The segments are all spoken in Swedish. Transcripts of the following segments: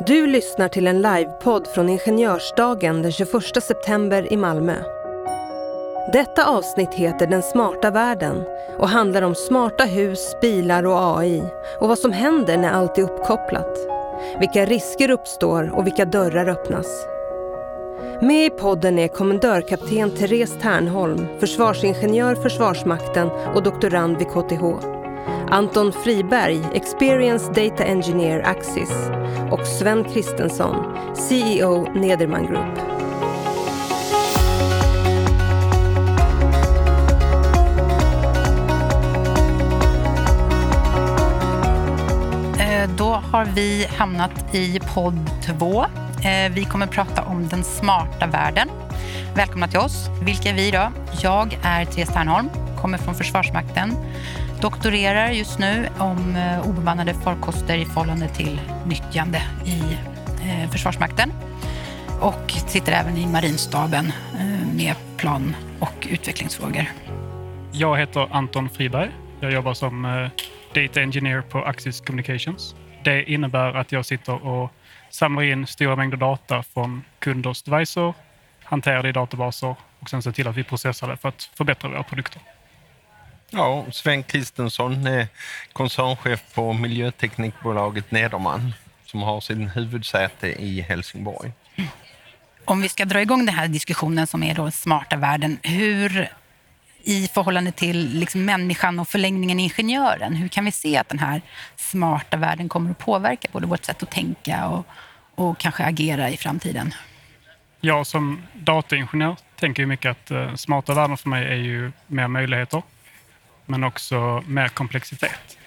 Du lyssnar till en livepodd från Ingenjörsdagen den 21 september i Malmö. Detta avsnitt heter Den smarta världen och handlar om smarta hus, bilar och AI och vad som händer när allt är uppkopplat. Vilka risker uppstår och vilka dörrar öppnas. Med i podden är kommendörkapten Therese Ternholm, försvarsingenjör Försvarsmakten och doktorand vid KTH. Anton Friberg, Experience Data Engineer Axis och Sven Kristensson, CEO Nederman Group. Eh, då har vi hamnat i podd 2. Eh, vi kommer prata om den smarta världen. Välkomna till oss. Vilka är vi då? Jag är Therese Ternholm, kommer från Försvarsmakten. Doktorerar just nu om eh, obemannade farkoster i förhållande till nyttjande i eh, Försvarsmakten. Och sitter även i marinstaben eh, med plan och utvecklingsfrågor. Jag heter Anton Friberg. Jag jobbar som Data Engineer på Axis Communications. Det innebär att jag sitter och samlar in stora mängder data från kunders devices, hanterar det i databaser och sen ser till att vi processar det för att förbättra våra produkter. Ja, Sven Kristensson är koncernchef på miljöteknikbolaget Nederman som har sin huvudsäte i Helsingborg. Om vi ska dra igång den här diskussionen som är då smarta världen, hur i förhållande till liksom människan och förlängningen ingenjören, hur kan vi se att den här smarta världen kommer att påverka både vårt sätt att tänka och, och kanske agera i framtiden? Jag som dataingenjör tänker mycket att eh, smarta världen för mig är ju mer möjligheter, men också mer komplexitet.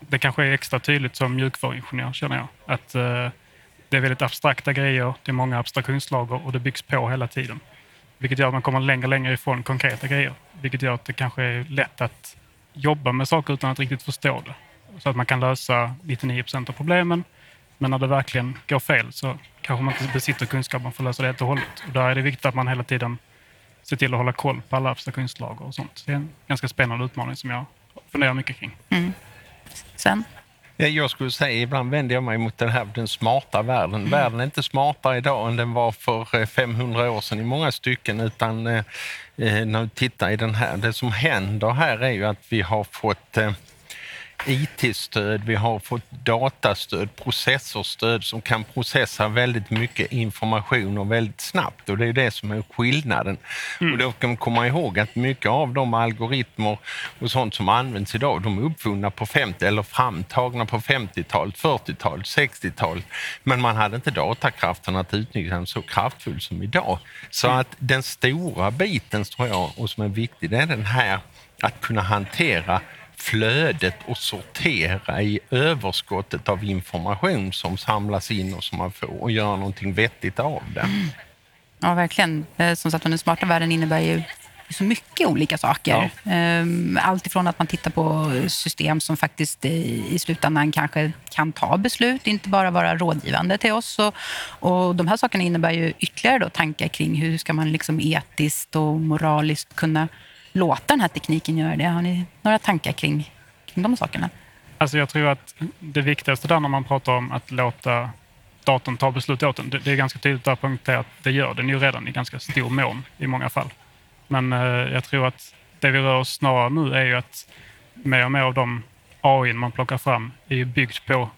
Det kanske är extra tydligt som mjukvaruingenjör känner jag. Att eh, det är väldigt abstrakta grejer, det är många abstraktionslager och det byggs på hela tiden. Vilket gör att man kommer längre och längre ifrån konkreta grejer. Vilket gör att det kanske är lätt att jobba med saker utan att riktigt förstå det. Så att man kan lösa 99 procent av problemen. Men när det verkligen går fel så kanske man inte besitter kunskapen för att lösa det helt och hållet. Och där är det viktigt att man hela tiden ser till att hålla koll på alla abstraktionslager och sånt. Så det är en ganska spännande utmaning som jag funderar mycket kring. Mm. Sen? Ja, Jag skulle säga, ibland vänder jag mig mot den här den smarta världen. Världen är inte smartare idag än den var för eh, 500 år sedan i många stycken. Utan eh, eh, när du tittar i den här, det som händer här är ju att vi har fått eh, IT-stöd, vi har fått datastöd, processorstöd som kan processa väldigt mycket information och väldigt snabbt. Och det är det som är skillnaden. Och då kan man komma ihåg att mycket av de algoritmer och sånt som används idag, de är uppfunna på 50 eller framtagna på 50-talet, 40-talet, 60-talet. Men man hade inte datakraften att utnyttja den så kraftfullt som idag. Så att den stora biten, tror jag, och som är viktig, det är den här att kunna hantera flödet och sortera i överskottet av information som samlas in och som man får och göra någonting vettigt av det. Ja, verkligen. Eh, Som sagt, den smarta världen innebär ju så mycket olika saker. Ehm, Allt ifrån att man tittar på system som faktiskt i i slutändan kanske kan ta beslut, inte bara vara rådgivande till oss. Och, och de här sakerna innebär ju ytterligare då tankar kring hur ska man liksom etiskt och moraliskt kunna låta den här tekniken göra det. Har ni några tankar kring, kring de sakerna? Alltså jag tror att det viktigaste där när man pratar om att låta datorn ta beslut åt en, det, det är ganska tydligt att poängtera att det gör den ju redan i ganska stor mån i många fall. Men eh, jag tror att det vi rör oss snarare nu är ju att mer och mer av de AI man plockar fram är ju byggt på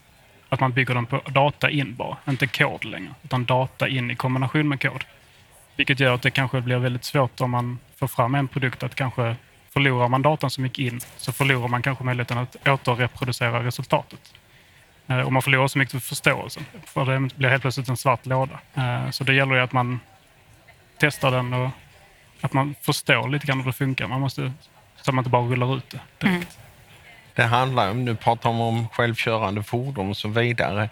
att man bygger dem på data in bara, inte kod längre, utan data in i kombination med kod. Vilket gör att det kanske blir väldigt svårt om man får fram en produkt att kanske förlorar man datan som gick in så förlorar man kanske möjligheten att återreproducera resultatet. Eh, och man förlorar så mycket förståelse, för det blir helt plötsligt en svart låda. Eh, så det gäller ju att man testar den och att man förstår lite grann hur det funkar. Man måste, så att man inte bara rullar ut det direkt. Mm. Det handlar om, nu pratar man om självkörande fordon och så vidare.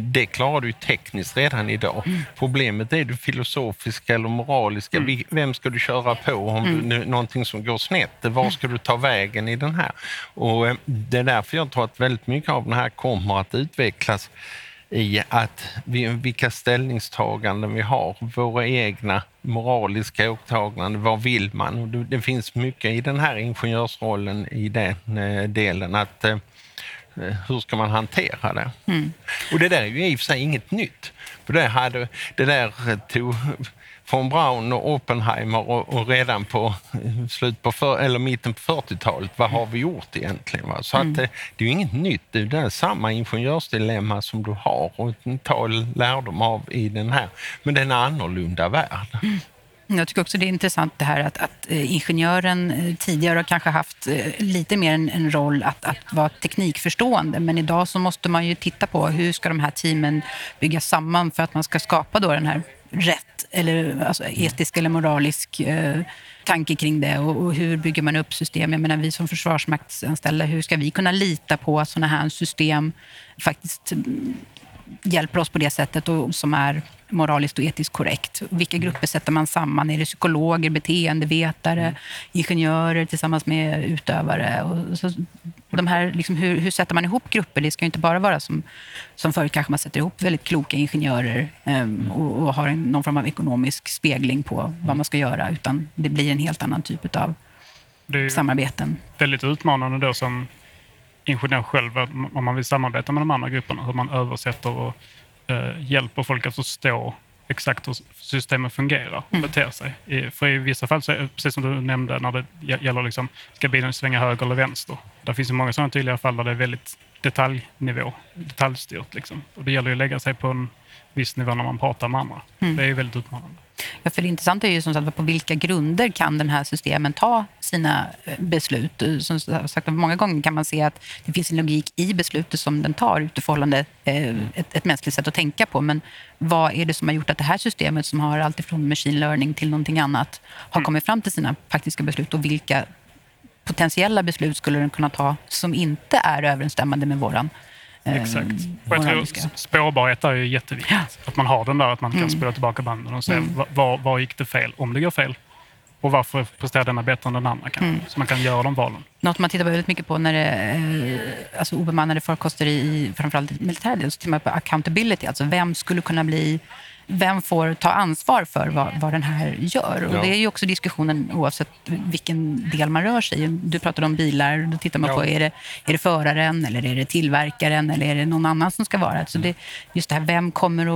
Det klarar du tekniskt redan idag. Problemet är det filosofiska eller moraliska. Vi- Vem ska du köra på om du, nu- någonting som går snett? Var ska du ta vägen i den här? Och eh, Det är därför jag tror att väldigt mycket av den här kommer att utvecklas i att vi, vilka ställningstaganden vi har, våra egna moraliska åtaganden, vad vill man? Det, det finns mycket i den här ingenjörsrollen i den eh, delen att eh, hur ska man hantera det? Mm. Och det där är ju i och för sig inget nytt. För det, hade, det där tog von Braun och Oppenheimer och, och redan på slut på för, eller mitten på 40-talet, vad har vi gjort egentligen? Va? Så mm. att det, det, är ju inget nytt, det är det samma ingenjörsdilemma som du har och ta lärdom av i den här, men det är en annorlunda värld. Mm. Jag tycker också det är intressant det här att, att eh, ingenjören eh, tidigare har kanske haft eh, lite mer en, en roll att, att vara teknikförstående. Men idag så måste man ju titta på hur ska de här teamen byggas samman för att man ska skapa då den här rätt eller alltså etisk eller moralisk eh, tanke kring det och, och, hur bygger man upp system? Jag menar, vi som försvarsmaktsanställda, hur ska vi kunna lita på att sådana här system faktiskt mm, hjälper oss på det sättet och som är moraliskt och etiskt korrekt. Vilka grupper sätter man samman? Är det psykologer, beteendevetare, mm. ingenjörer tillsammans med utövare? Och så, de här, liksom, hur, hur, sätter man ihop grupper? Det ska inte bara vara som, som förut, kanske man sätter ihop väldigt kloka ingenjörer um, och, och, har en, någon form av ekonomisk spegling på vad man ska göra, utan det blir en helt annan typ av samarbeten. Väldigt utmanande då som ingenjör själv, om man vill samarbeta med de andra grupperna, hur man översätter och eh, hjälper folk att förstå exakt hur systemet fungerar och mm. beter sig. I, för i vissa fall, så precis som du nämnde, när det gäller liksom, ska bilen svänga höger eller vänster? Det finns ju många sådana tydliga fall där det är väldigt detaljnivå, detaljstyrt. Liksom. Och det gäller ju att lägga sig på en viss nivå när man pratar med andra. Mm. Det är väldigt utmanande. Ja, för det intressanta är ju som sagt på vilka grunder kan den här systemen ta sina eh, beslut? Som sagt, många gånger kan man se att det finns en logik i beslutet som den tar utifrån eh, ett, ett mänskligt sätt att tänka på. Men vad är det som har gjort att det här systemet som har alltifrån machine learning till någonting annat har mm. kommit fram till sina faktiska beslut och vilka potentiella beslut skulle den kunna ta som inte är överensstämmande med våran Exakt. Och jag tror spårbarhet är ju jätteviktigt. Ja. Att man har den där, att man kan mm. spola tillbaka banden och se mm. var, var gick det fel, om det går fel. Och varför presterar denna bättre än den andra kanske. Mm. Så man kan göra de valen. Något man tittar väldigt mycket på när det eh, alltså obemannade farkoster i framförallt militärdelen, så tittar man på accountability. Alltså vem skulle kunna bli vem får ta ansvar för vad, vad den här gör? Och ja. Det är ju också diskussionen oavsett vilken del man rör sig i. Du pratade om bilar. Då tittar man ja. på, är det, är det föraren eller är det tillverkaren eller är det någon annan som ska vara? Så det, just det här, vem kommer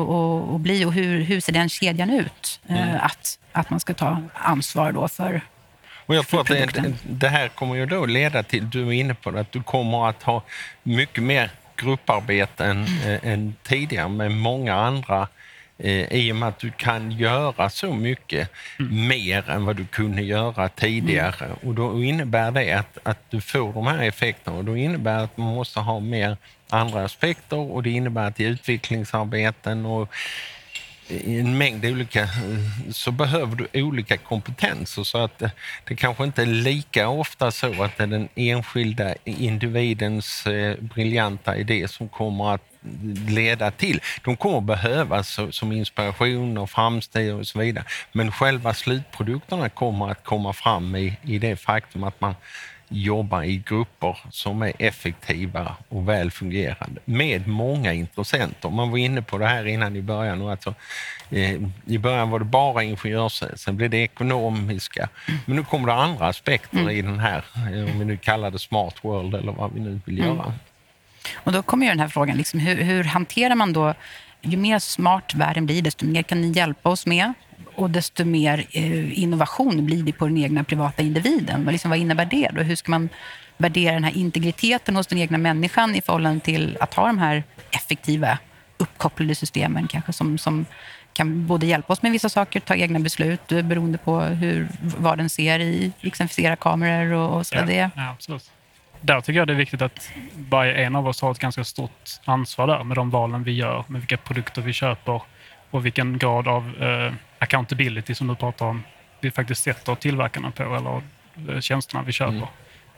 att, bli och hur, hur ser den kedjan ut? Mm. Eh, att, att man ska ta ansvar då för och jag tror att det, det, här kommer ju då leda till, du är inne på det, att du kommer att ha mycket mer grupparbete än, mm. än tidigare med många andra eh, i och med att du kan göra så mycket mm. mer än vad du kunde göra tidigare. Mm. Och då innebär det att, att du får de här effekterna och då innebär att man måste ha mer andra aspekter och det innebär att i utvecklingsarbeten och i en mängd olika, så behöver du olika kompetenser. Så att det, det kanske inte är lika ofta så att det är den enskilda individens eh, briljanta idé som kommer att leda till. De kommer behövas som inspiration och framsteg och så vidare. Men själva slutprodukterna kommer att komma fram i, i det faktum att man jobba i grupper som är effektiva och väl fungerande med många intressenter. Man var inne på det här innan i början. Alltså, eh, I början var det bara ingenjörs, sen blev det ekonomiska. Men nu kommer det andra aspekter mm. i den här, eh, om vi nu kallar det smart world eller vad vi nu vill mm. Och då kommer ju den här frågan, liksom, hur, hur hanterar man då ju mer smart världen blir, desto mer kan ni hjälpa oss med och desto mer eh, innovation blir det på den egna privata individen. Vad, liksom, vad innebär det? Då? Hur ska man värdera den här integriteten hos den egna människan i förhållande till att ha de här effektiva uppkopplade systemen kanske som, som kan både hjälpa oss med vissa saker, ta egna beslut eh, beroende på hur, vad den ser i exemplifiera kameror och, och så. Ja, det. Ja, absolut. Där tycker jag det är viktigt att varje en av oss har ett ganska stort ansvar där med de valen vi gör, med vilka produkter vi köper och vilken grad av eh, accountability som du pratar om vi faktiskt sätter tillverkarna på eller eh, tjänsterna vi köper. Mm.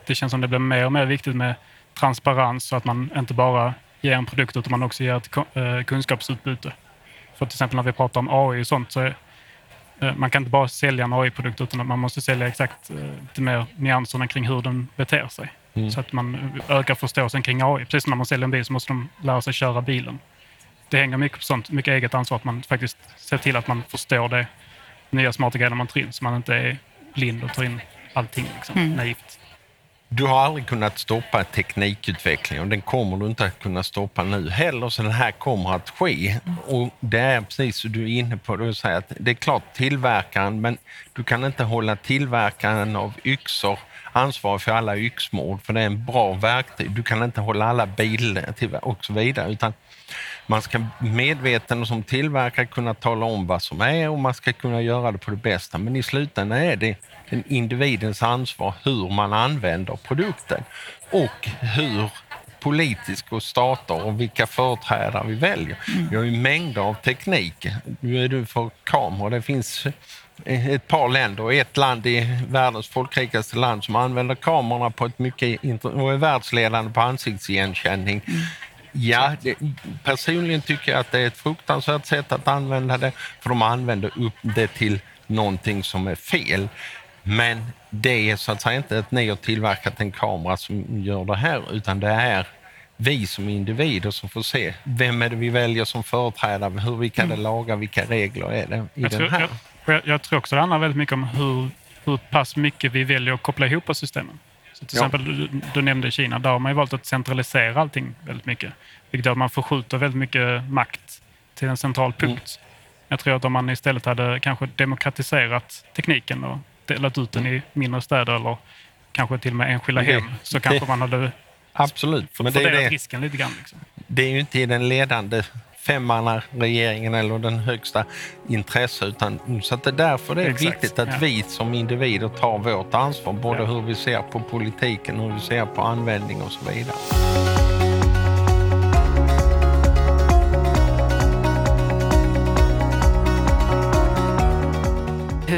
Det känns som det blir mer och mer viktigt med transparens så att man inte bara ger en produkt utan man också ger ett eh, kunskapsutbyte. För till exempel när vi pratar om AI och sånt så är, eh, man kan inte bara sälja en AI-produkt utan man måste sälja exakt lite mer nyanserna kring hur den beter sig. Mm. Så att man ökar förståelsen kring AI. Precis som när man säljer en bil så måste de lära sig köra bilen det hänger mycket på sånt, mycket eget ansvar att man faktiskt ser till att man förstår det nya smarta grejer man tar in så man inte är blind och tar in allting liksom, mm. naivt. du har aldrig kunnat stoppa teknikutvecklingen och den kommer du inte att kunna stoppa nu heller, så den här kommer att ske. Och det är precis som du är inne på, du säger att det är klart tillverkaren, men du kan inte hålla tillverkaren av yxor ansvarig för alla yxmord, för det är en bra verktyg. Du kan inte hålla alla bilar och så vidare, utan man ska medveten och som tillverkare kunna tala om vad som är och man ska kunna göra det på det bästa. Men i slutändan är det den individens ansvar hur man använder produkten och hur politisk och stater och vilka företrädare vi väljer. Vi har ju mängder av teknik. Nu är du för kameror. Det finns ett par länder och ett land är världens folkrikaste land som använder kamerorna på ett mycket och är världsledande på ansiktsigenkänning. Mm. Ja, det, personligen tycker jag att det är ett fruktansvärt sätt att använda det, för de använder upp det till någonting som är fel. Men det är så att säga inte att ni har tillverkat en kamera som gör det här, utan det är vi som individer som får se vem är det vi väljer som företrädare, hur vi kan det mm. laga, vilka regler är det i jag den här. Jag, jag, tror också det handlar väldigt mycket om hur, hur pass mycket vi väljer att koppla ihop systemen. Så till ja. exempel, du, du, nämnde Kina, där har man ju valt att centralisera allting väldigt mycket. Vilket gör att man förskjuter väldigt mycket makt till en central punkt. Mm. Jag tror att om man istället hade kanske demokratiserat tekniken och delat ut den i mindre städer eller kanske till och med enskilda det, hem så kanske det, man hade Absolut. Men det är det, risken lite grann. Liksom. Det är ju inte i den ledande femmannaregeringen eller den högsta intresse. Utan, så att det är därför det är Exakt, viktigt att ja. vi som individer tar vårt ansvar, både ja. hur vi ser på politiken, hur vi ser på användning och så vidare.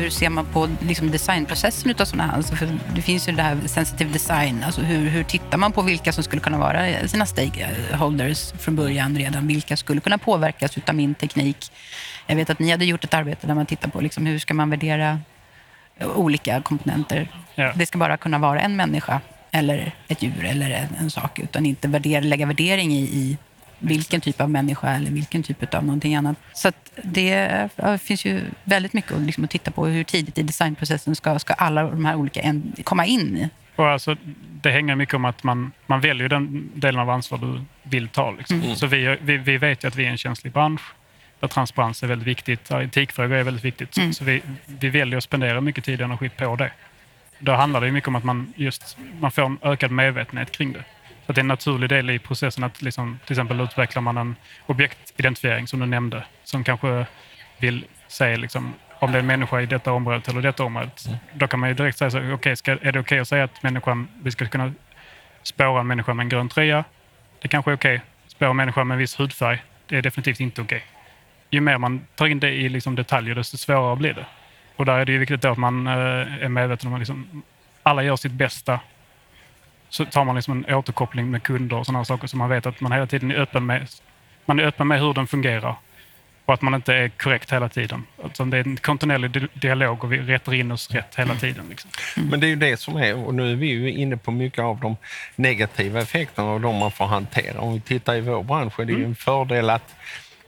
Hur ser man på liksom designprocessen utav sådana här? Alltså det finns ju det här sensitive design. Alltså hur, hur tittar man på vilka som skulle kunna vara sina stakeholders från början redan? Vilka skulle kunna påverkas utav min teknik? Jag vet att ni hade gjort ett arbete där man tittar på liksom hur ska man värdera olika komponenter. Ja. Det ska bara kunna vara en människa eller ett djur eller en, en sak, utan inte värdera, lägga värdering i, i vilken typ av människa eller vilken typ av någonting annat. Så det finns ju väldigt mycket liksom att titta på hur tidigt i designprocessen ska, ska alla de här olika en, komma in. Och alltså, det hänger mycket om att man, man väljer den delen av ansvar du vill ta. Liksom. Mm. Så vi, vi, vi vet ju att vi är en känslig bransch där transparens är väldigt viktigt, där etikfrågor är väldigt viktigt. Mm. Så vi, vi väljer att spendera mycket tid och energi på det. Då handlar det mycket om att man, just, man får en ökad medvetenhet kring det. Så det är en naturlig del i processen att liksom, till exempel utvecklar man en objektidentifiering som du nämnde, som kanske vill säga liksom, om det är en människa i detta området eller detta området. Mm. Då kan man ju direkt säga så, okay, ska, är det okej okay att säga att människan, vi ska kunna spåra en människa med en grön tröja? Det kanske är okej. Okay. Spåra en människa med en viss hudfärg? Det är definitivt inte okej. Okay. Ju mer man tar in det i liksom detaljer, desto svårare blir det. Och där är det ju viktigt att man eh, är medveten om att liksom, alla gör sitt bästa så tar man liksom en återkoppling med kunder och sådana saker så man vet att man hela tiden är öppen med, man är öppen med hur den fungerar och att man inte är korrekt hela tiden. Alltså det är en kontinuerlig dialog och vi rättar in oss rätt hela tiden. Liksom. Mm. Men det är ju det som är, och nu är vi ju inne på mycket av de negativa effekterna och de man får hantera. Om vi tittar i vår bransch är det ju mm. en fördel att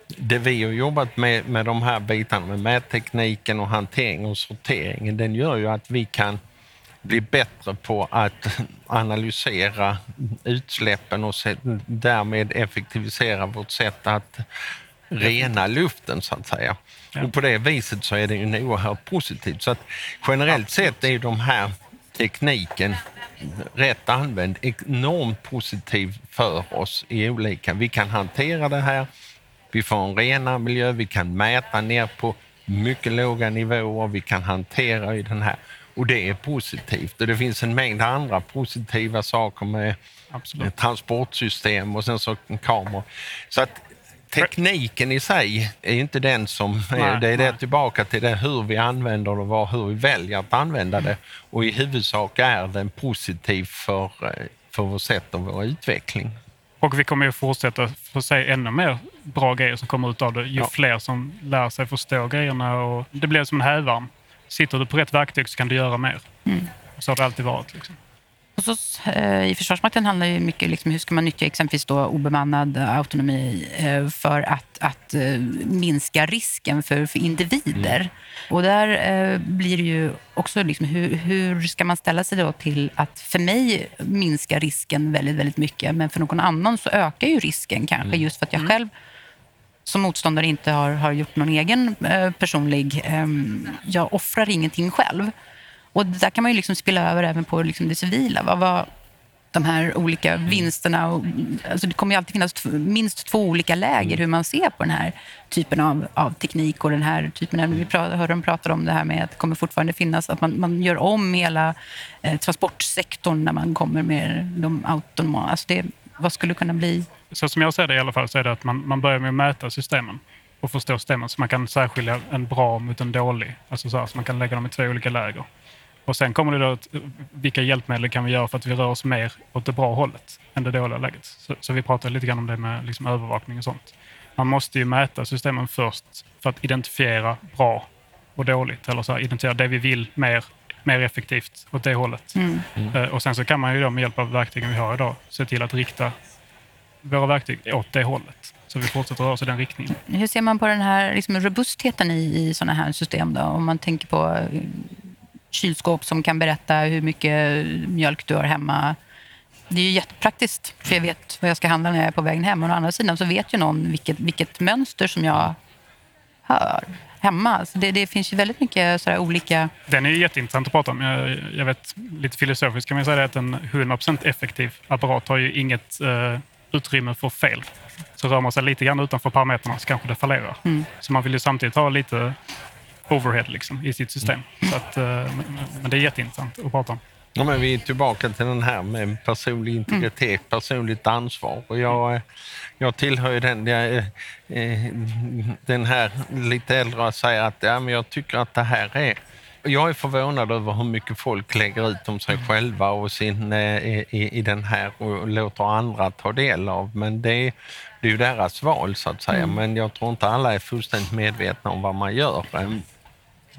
det vi har jobbat med, med de här bitarna, med mättekniken och hantering och sorteringen, den gör ju att vi kan bli bättre på att analysera utsläppen och därmed effektivisera vårt sätt att rena luften så att säga. Ja. Och på det viset så är det ju oerhört positivt. Så att generellt sett är de här tekniken rätt använd enormt positiv för oss i olika. Vi kan hantera det här, vi får en renare miljö, vi kan mäta ner på mycket låga nivåer, vi kan hantera i den här och det är positivt. Och det finns en mängd andra positiva saker med Absolut. transportsystem och sen så kameror. Så att tekniken i sig är inte den som... Nej, det är det tillbaka till det hur vi använder det och hur vi väljer att använda det. Och i huvudsak är den positiv för, eh, för vårt sätt och vår utveckling. Och vi kommer ju fortsätta få se ännu mer bra grejer som kommer ut av det ju ja. fler som lär sig förstå grejerna. Och det blir som en hävarm sitter du på rätt verktyg så kan du göra mer. Mm. Så har det alltid varit. Liksom. Hos oss eh, i Försvarsmakten handlar det mycket om liksom, hur ska man nyttja exempelvis då obemannad autonomi eh, för att, att eh, minska risken för, för individer. Mm. Och där blir det ju också liksom, hur, hur ska man ställa sig då till att för mig minska risken väldigt, väldigt mycket men för någon annan så ökar ju risken kanske mm. just för att jag mm. själv som motståndare inte har, har gjort någon egen eh, personlig... Eh, jag offrar ingenting själv. Och där kan man ju liksom spela över även på liksom det civila. Vad, vad, de här olika mm. vinsterna. Och, alltså det kommer ju alltid finnas minst två olika läger mm. hur man ser på den här typen av, av teknik och den här typen av, vi hörde dem prata om det här med att det kommer fortfarande finnas, att man, man gör om hela eh, transportsektorn när man kommer med de autonoma. Alltså det, vad skulle kunna bli? Så som jag ser det i alla fall så är det att man, man börjar med att mäta systemen och förstå systemen så man kan särskilja en bra mot en dålig. Alltså så, här, så man kan lägga dem i två olika läger. Och sen kommer det då att, vilka hjälpmedel kan vi göra för att vi rör oss mer åt det bra hållet än det dåliga läget. Så, så vi pratade lite grann om det med liksom övervakning och sånt. Man måste ju mäta systemen först för att identifiera bra och dåligt. Eller så här, identifiera det vi vill mer, mer effektivt åt det hållet. Mm. Mm. Och sen så kan man ju då med hjälp av verktygen vi har idag se till att rikta våra verktyg åt det hållet. Så vi fortsätter röra oss i den riktningen. Hur ser man på den här liksom, robustheten i, i sådana här system? Då? Om man tänker på kylskåp som kan berätta hur mycket mjölk du har hemma. Det är ju jättepraktiskt, för jag vet vad jag ska handla när jag är på vägen hem. Och å andra sidan så vet ju någon vilket, vilket mönster som jag hör hemma. Så det, det finns ju väldigt mycket sådär olika... Den är jätteintressant att prata om. Jag, jag vet, lite filosofiskt kan man säga att en 100% effektiv apparat har ju inget uh, utrymme för fel. Så rör man sig lite grann utanför parametrarna så kanske det fallerar. Mm. Så man vill ju samtidigt ha lite overhead liksom, i sitt system. Så att, eh, men det är jätteintressant att prata om. Ja, men vi är tillbaka till den här med personlig integritet, mm. personligt ansvar. Och jag, eh, jag tillhör ju den, jag, eh, den här lite äldre och säger att ja, men jag tycker att det här är jag är förvånad över hur mycket folk lägger ut om sig mm. själva och sin, i, i, den här och låter andra ta del av. Men det, det är ju deras val så att säga. Mm. Men jag tror inte alla är fullständigt medvetna om vad man gör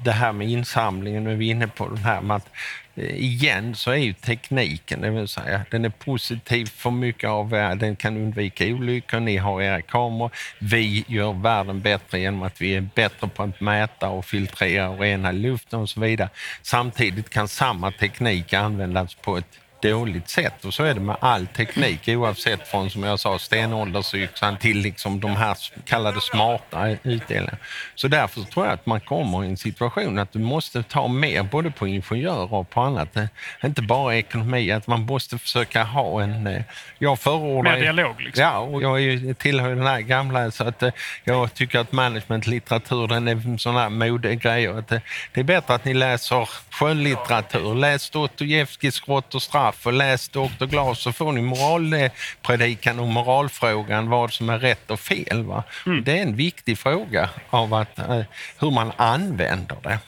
det här med insamlingen, nu är vi inne på det här med att eh, Eh, igen så är ju tekniken, det vill säga, den är positiv för mycket av den kan undvika olyckor, ni har era kameror. Vi gör världen bättre genom att vi är bättre på att mäta och filtrera och rena luften och så vidare. Samtidigt kan samma teknik användas på ett dåligt sätt. Och så är det med all teknik oavsett från som jag sa stenåldersyxan till liksom de här kallade smarta utdelningarna. Så därför tror jag att man kommer i en situation att du måste ta mer både på ingenjörer och på annat. Inte bara ekonomi, att man måste försöka ha en... Eh, jag förordar... Mer dialog liksom. Ja, och jag tillhör den här gamla så att eh, jag tycker att managementlitteratur den är sån här modegrej. Att eh, det är bättre att ni läser skönlitteratur. Läs Dostojevskijs Grått och straff straff och läs Dr. Glas så får ni moralpredikan och moralfrågan vad som är rätt och fel. Va? Mm. Det är en viktig fråga av att, eh, hur man använder det.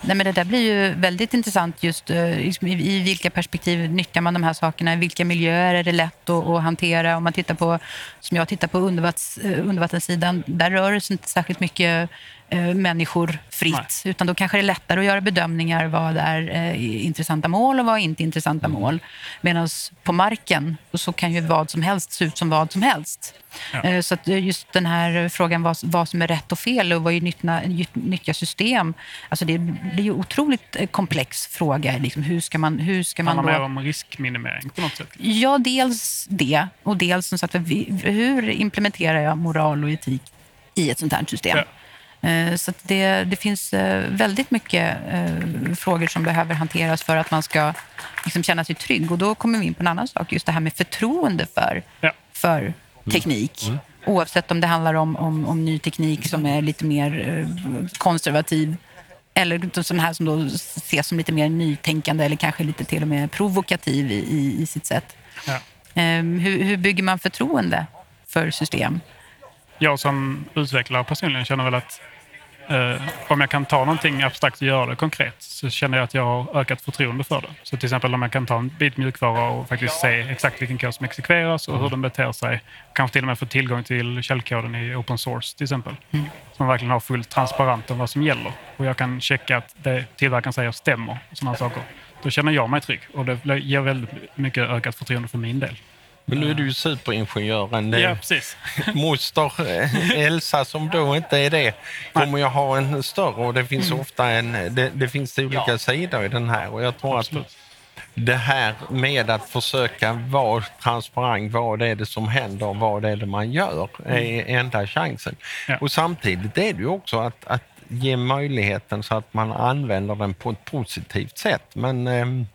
Nej, men det där blir ju väldigt intressant just uh, i, vilka perspektiv nyttjar man de här sakerna? I vilka miljöer är det lätt att, att hantera? Om man tittar på, som jag tittar på undervats, uh, undervattenssidan, där rör det sig inte särskilt mycket människor fritt. Nej. Utan då kanske det är lättare att göra bedömningar vad är uh, intressanta mål och vad är inte intressanta mm. mål. Medan på marken så kan ju vad som helst se ut som vad som helst. Ja. Eh, så att just den här frågan vad, vad som är rätt och fel och vad är nyttna, nyttja system. Alltså det blir ju otroligt eh, komplex fråga. Liksom hur ska man, hur ska man Handlar då... om riskminimering på något sätt? Ja, dels det. Och dels som sagt, hur implementerar jag moral och etik i ett sånt här system? Ja. Eh, så det, det, finns väldigt mycket frågor som behöver hanteras för att man ska liksom känna sig trygg. Och då kommer vi in på en annan sak, just det här med förtroende för, ja. för teknik. Mm. Oavsett om det handlar om, om, om, ny teknik som är lite mer eh, konservativ eller sån här som då ses som lite mer nytänkande eller kanske lite till och med provokativ i, i sitt sätt. Ja. Um, hur, hur bygger man förtroende för system? Jag som utvecklare personligen känner väl att Eh, om jag kan ta någonting abstrakt och göra det konkret så känner jag att jag har ökat förtroende för det. Så till exempel om jag kan ta en bit mjukvara och faktiskt se exakt vilken kod som exekveras och hur den beter sig. Kanske till och med få tillgång till källkoden i open source till exempel. Mm. Så man verkligen har fullt transparent om vad som gäller. Och jag kan checka att det tillverkaren säger stämmer. Sådana saker. då känner jag mig trygg och det ger väldigt mycket ökat förtroende för min del. Men nu är du ju superingenjören. Ja, precis. Moster eh, Elsa som då inte är det kommer jag ha en större och det finns Mm. ofta en, det, det finns olika Ja. sidor i den här och jag tror Absolut. att det här med att försöka vara transparent, vad är det som händer, vad är det man gör, är enda chansen. Mm. Ja. Och samtidigt är det ju också att, att ge möjligheten så att man använder den på ett positivt sätt. Men ehm,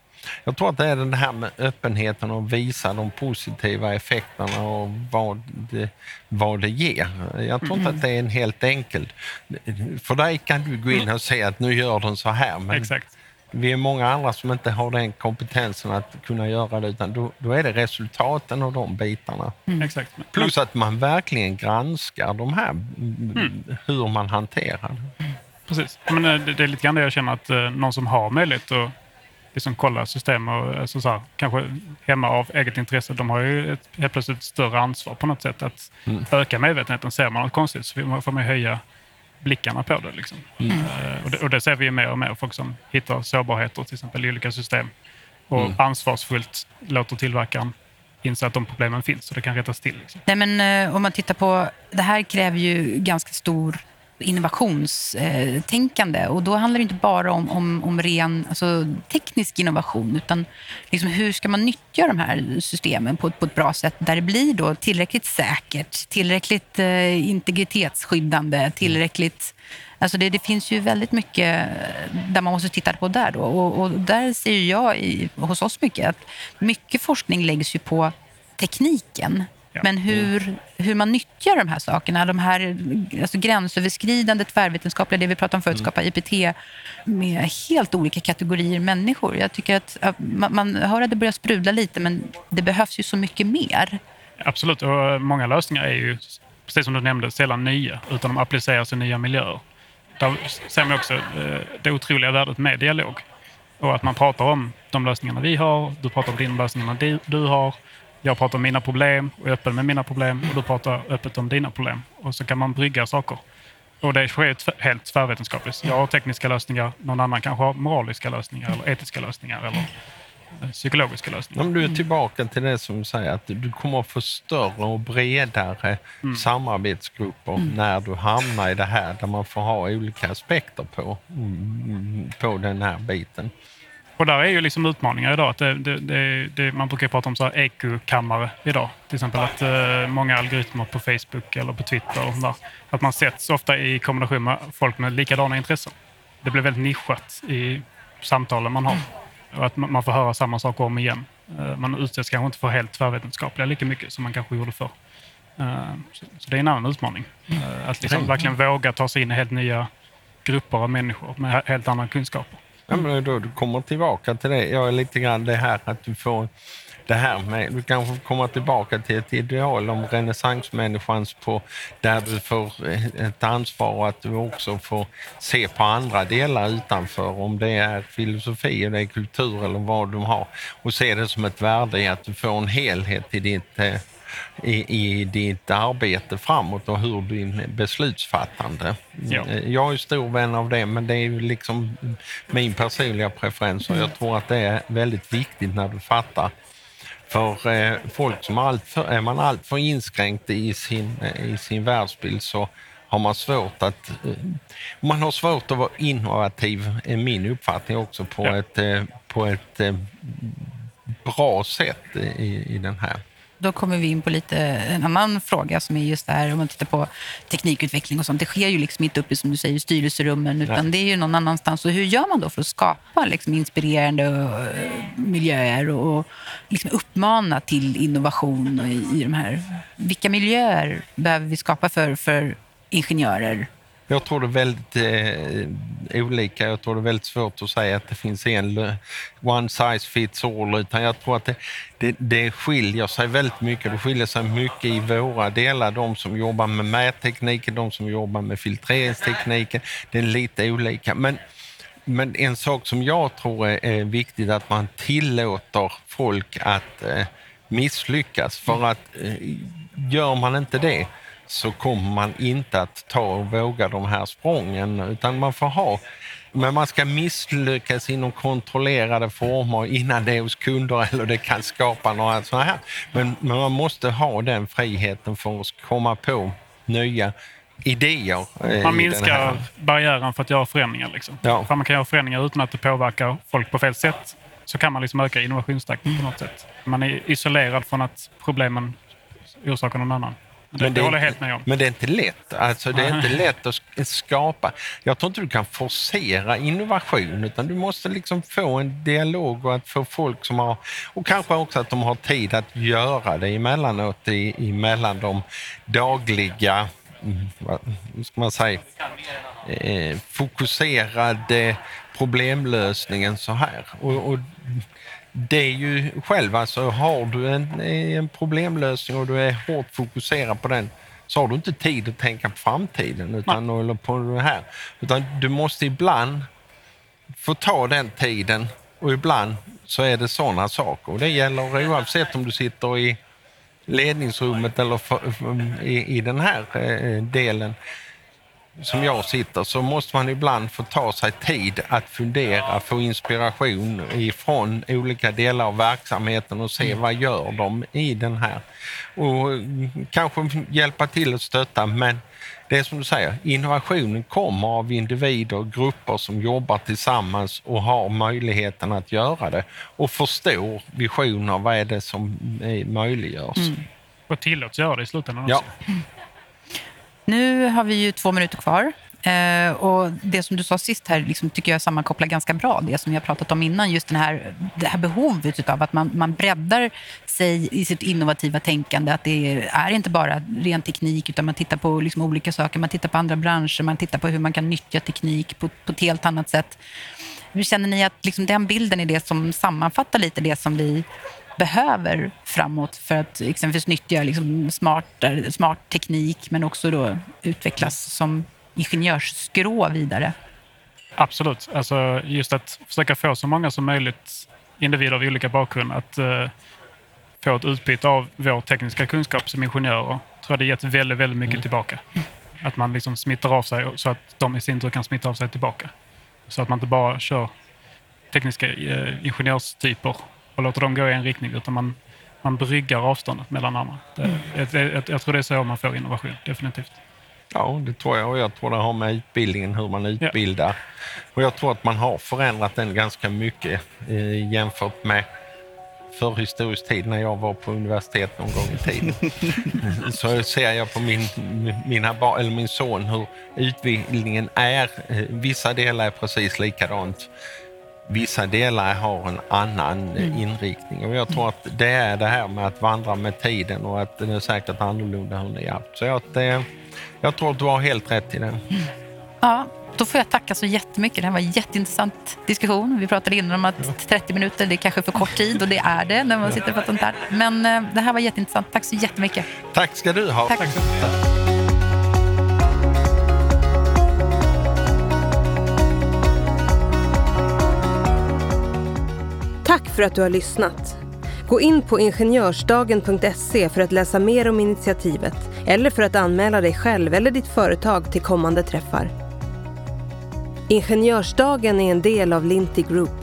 jag tror att det är det här med öppenheten och visa de positiva effekterna och vad det, vad det ger. Jag tror inte att det är en helt enkel... För dig kan du gå in och säga att nu gör den så här. Men Exakt. vi är många andra som inte har den kompetensen att kunna göra det, utan då, då är det resultaten och de bitarna. Men- Plus att man verkligen granskar de här, mm. hur man hanterar det. Precis. Men eh, det, det är lite grann det jag känner att eh, någon som har möjlighet att liksom kolla system och alltså så här, kanske hemma av eget intresse, de har ju ett, helt plötsligt ett större ansvar på något sätt att öka medvetenheten. Ser man något konstigt så får man- höja blickarna på det. Liksom. Eh, och det. Och det ser vi ju mer och mer. Folk som hittar sårbarheter till exempel i olika system och ansvarsfullt låter tillverkaren inse att de problemen finns och det kan rättas till. Liksom. Nej, men, eh, om man tittar på... Det här kräver ju ganska stor innovationstänkande. Och då handlar det inte bara om, om, om ren alltså, teknisk innovation utan liksom, hur ska man nyttja de här systemen på, ett- på ett bra sätt där det blir då tillräckligt säkert, tillräckligt eh, integritetsskyddande, tillräckligt... Alltså det, det finns ju väldigt mycket där man måste titta på där. Då. Och, och där ser jag i, hos oss mycket att mycket forskning läggs ju på tekniken. Men hur, hur man nyttjar de här sakerna, de här alltså gränsöverskridande, tvärvetenskapliga, det vi pratade om förut, skapa IPT med helt olika kategorier människor. Jag tycker att man, man hör att det börjar sprudla lite, men det behövs ju så mycket mer. Absolut, och många lösningar är ju, precis som du nämnde, sällan nya, utan de appliceras i nya miljöer. Där ser man också eh, det otroliga värdet med dialog. Och att man pratar om de lösningarna vi har, du pratar om de lösningarna du har, jag pratar om mina problem och är öppen med mina problem och du pratar öppet om dina problem. Och så kan man brygga saker. Och det sker helt tvärvetenskapligt. Jag har tekniska lösningar, någon annan kanske har moraliska lösningar eller etiska lösningar eller eh, psykologiska lösningar. Om du är tillbaka till det som du säger, att du kommer att få större och bredare samarbetsgrupper när du hamnar i det här där man får ha olika aspekter på, mm, på den här biten. Och där är ju liksom utmaningar idag. Att det, det, det, man brukar prata om så här EQ-kammare idag. Till exempel att eh, många algoritmer på Facebook eller på Twitter, och där, att man sätts ofta i kombination med folk med likadana intressen. Det blir väldigt nischat i samtalen man har. Och att man, får höra samma sak om igen. Eh, man utsätts kanske inte för helt tvärvetenskapliga lika mycket som man kanske gjorde förr. Eh, så, det är en annan utmaning. Eh, att liksom verkligen våga ta sig in i helt nya grupper av människor med he- helt andra kunskaper. Ja, men då du kommer tillbaka till det. Jag är lite grann det här att du får det här med, du kanske kommer tillbaka till ett ideal om renässansmänniskans på där du får eh, ett ansvar och att du också får se på andra delar utanför, om det är filosofi eller kultur eller vad du har och se det som ett värde i att du får en helhet i ditt eh, i, i ditt arbete framåt och hur din beslutsfattande. Ja. Jag är stor vän av det, men det är ju liksom min personliga preferens och jag tror att det är väldigt viktigt när du fattar. För eh, folk som allt för, är man alltför inskränkt i sin, eh, i sin världsbild så har man svårt att... Eh, man har svårt att vara innovativ, är min uppfattning också, på Ja. ett, eh, på ett eh, bra sätt i, i den här. Då kommer vi in på lite en annan fråga som är just där om man tittar på teknikutveckling och sånt. Det sker ju liksom inte uppe som du säger, i styrelserummen utan det är ju någon annanstans. Och hur gör man då för att skapa liksom inspirerande eh, miljöer och liksom uppmana till innovation i, i de här? Vilka miljöer behöver vi skapa för, för ingenjörer? Jag tror det är väldigt eh, olika. Jag tror det är väldigt svårt att säga att det finns en one size fits all. Utan jag tror att det, det, det skiljer sig väldigt mycket. Det skiljer sig mycket i våra delar. De som jobbar med mättekniken, de som jobbar med filtreringstekniken. Det är lite olika. Men, men en sak som jag tror är, är viktigt att man tillåter folk att eh, misslyckas. För att eh, gör man inte det så kommer man inte att ta och våga de här sprången utan man får ha men man ska misslyckas inom kontrollerade former innan det är hos kunder eller det kan skapa några sådana här. Men, men man måste ha den friheten för att komma på nya idéer. eh, Man minskar barriären för att göra förändringar. Liksom. Ja. För man kan göra förändringar utan att det påverkar folk på fel sätt. Så kan man liksom öka innovationstakten på något sätt. Man är isolerad från att problemen orsakar någon annan. Det, det, håller jag helt med om. Men det är inte lätt. Alltså, det är inte lätt att sk- skapa. Jag tror inte du kan forcera innovation utan du måste liksom få en dialog och att få folk som har... Och kanske också att de har tid att göra det emellanåt i, emellan de dagliga mm, vad ska man säga, eh, fokuserade problemlösningen så här. Och, och det är ju själv, alltså har du en, en problemlösning och du är hårt fokuserad på den så har du inte tid att tänka på framtiden utan, eller på det här. Utan du måste ibland få ta den tiden och ibland så är det sådana saker. Och det gäller oavsett om du sitter i ledningsrummet eller för, för, i, i den här eh, delen som jag sitter så måste man ibland få ta sig tid att fundera, få inspiration ifrån olika delar av verksamheten och se vad gör de i den här. Och kanske hjälpa till att stötta men det är som du säger, innovationen kommer av individer och grupper som jobbar tillsammans och har möjligheten att göra det och förstår visioner, vad är det som eh, möjliggörs. Och tillåts göra det i slutändan Ja. Nu har vi ju två minuter kvar. Eh, och Det som du sa sist här liksom, tycker jag sammankopplar ganska bra det som vi har pratat om innan. Just den här, det här behovet av att man, man breddar sig i sitt innovativa tänkande. Att det är inte bara ren teknik utan man tittar på liksom, olika saker. Man tittar på andra branscher, man tittar på hur man kan nyttja teknik på, på ett helt annat sätt. Hur känner ni att liksom, den bilden är det som sammanfattar lite det som vi behöver framåt för att exempelvis nyttja liksom smart, smart teknik men också då utvecklas som ingenjörsskrå vidare. Absolut. Alltså just att försöka få så många som möjligt individer av olika bakgrund att eh, få ett utbyte av vår tekniska kunskap som ingenjörer tror jag det gett väldigt, väldigt mycket tillbaka. Att man liksom smittar av sig så att de i sin tur kan smitta av sig tillbaka. Så att man inte bara kör tekniska eh, ingenjörstyper och låter dem gå i en riktning utan man, man bryggar avståndet mellan andra. Det, jag, jag, jag tror det är så man får innovation, definitivt. Ja, det tror jag. Och jag tror det har med utbildningen, hur man utbildar. Och jag tror att man har förändrat den ganska mycket eh, jämfört med förhistorisk tid när jag var på universitet någon gång i tiden. Så ser jag på min, mina, bar- eller min son hur utbildningen är. Eh, Vissa delar är precis likadant. Vissa delar har en annan eh, inriktning och jag tror att det är det här med att vandra med tiden och att det är säkert annorlunda hur ni har haft. Så att, eh, jag tror att du har helt rätt i det. Ja, då får jag tacka så jättemycket. Det här var en jätteintressant diskussion. Vi pratade innan om att 30 minuter det är kanske för kort tid och det är det när man sitter pratar sånt här. Men eh, det här var jätteintressant. Tack så jättemycket. Tack ska du ha. Tack. Tack för att du har lyssnat. Gå in på ingenjörsdagen.se för att läsa mer om initiativet eller för att anmäla dig själv eller ditt företag till kommande träffar. Ingenjörsdagen är en del av Linti Group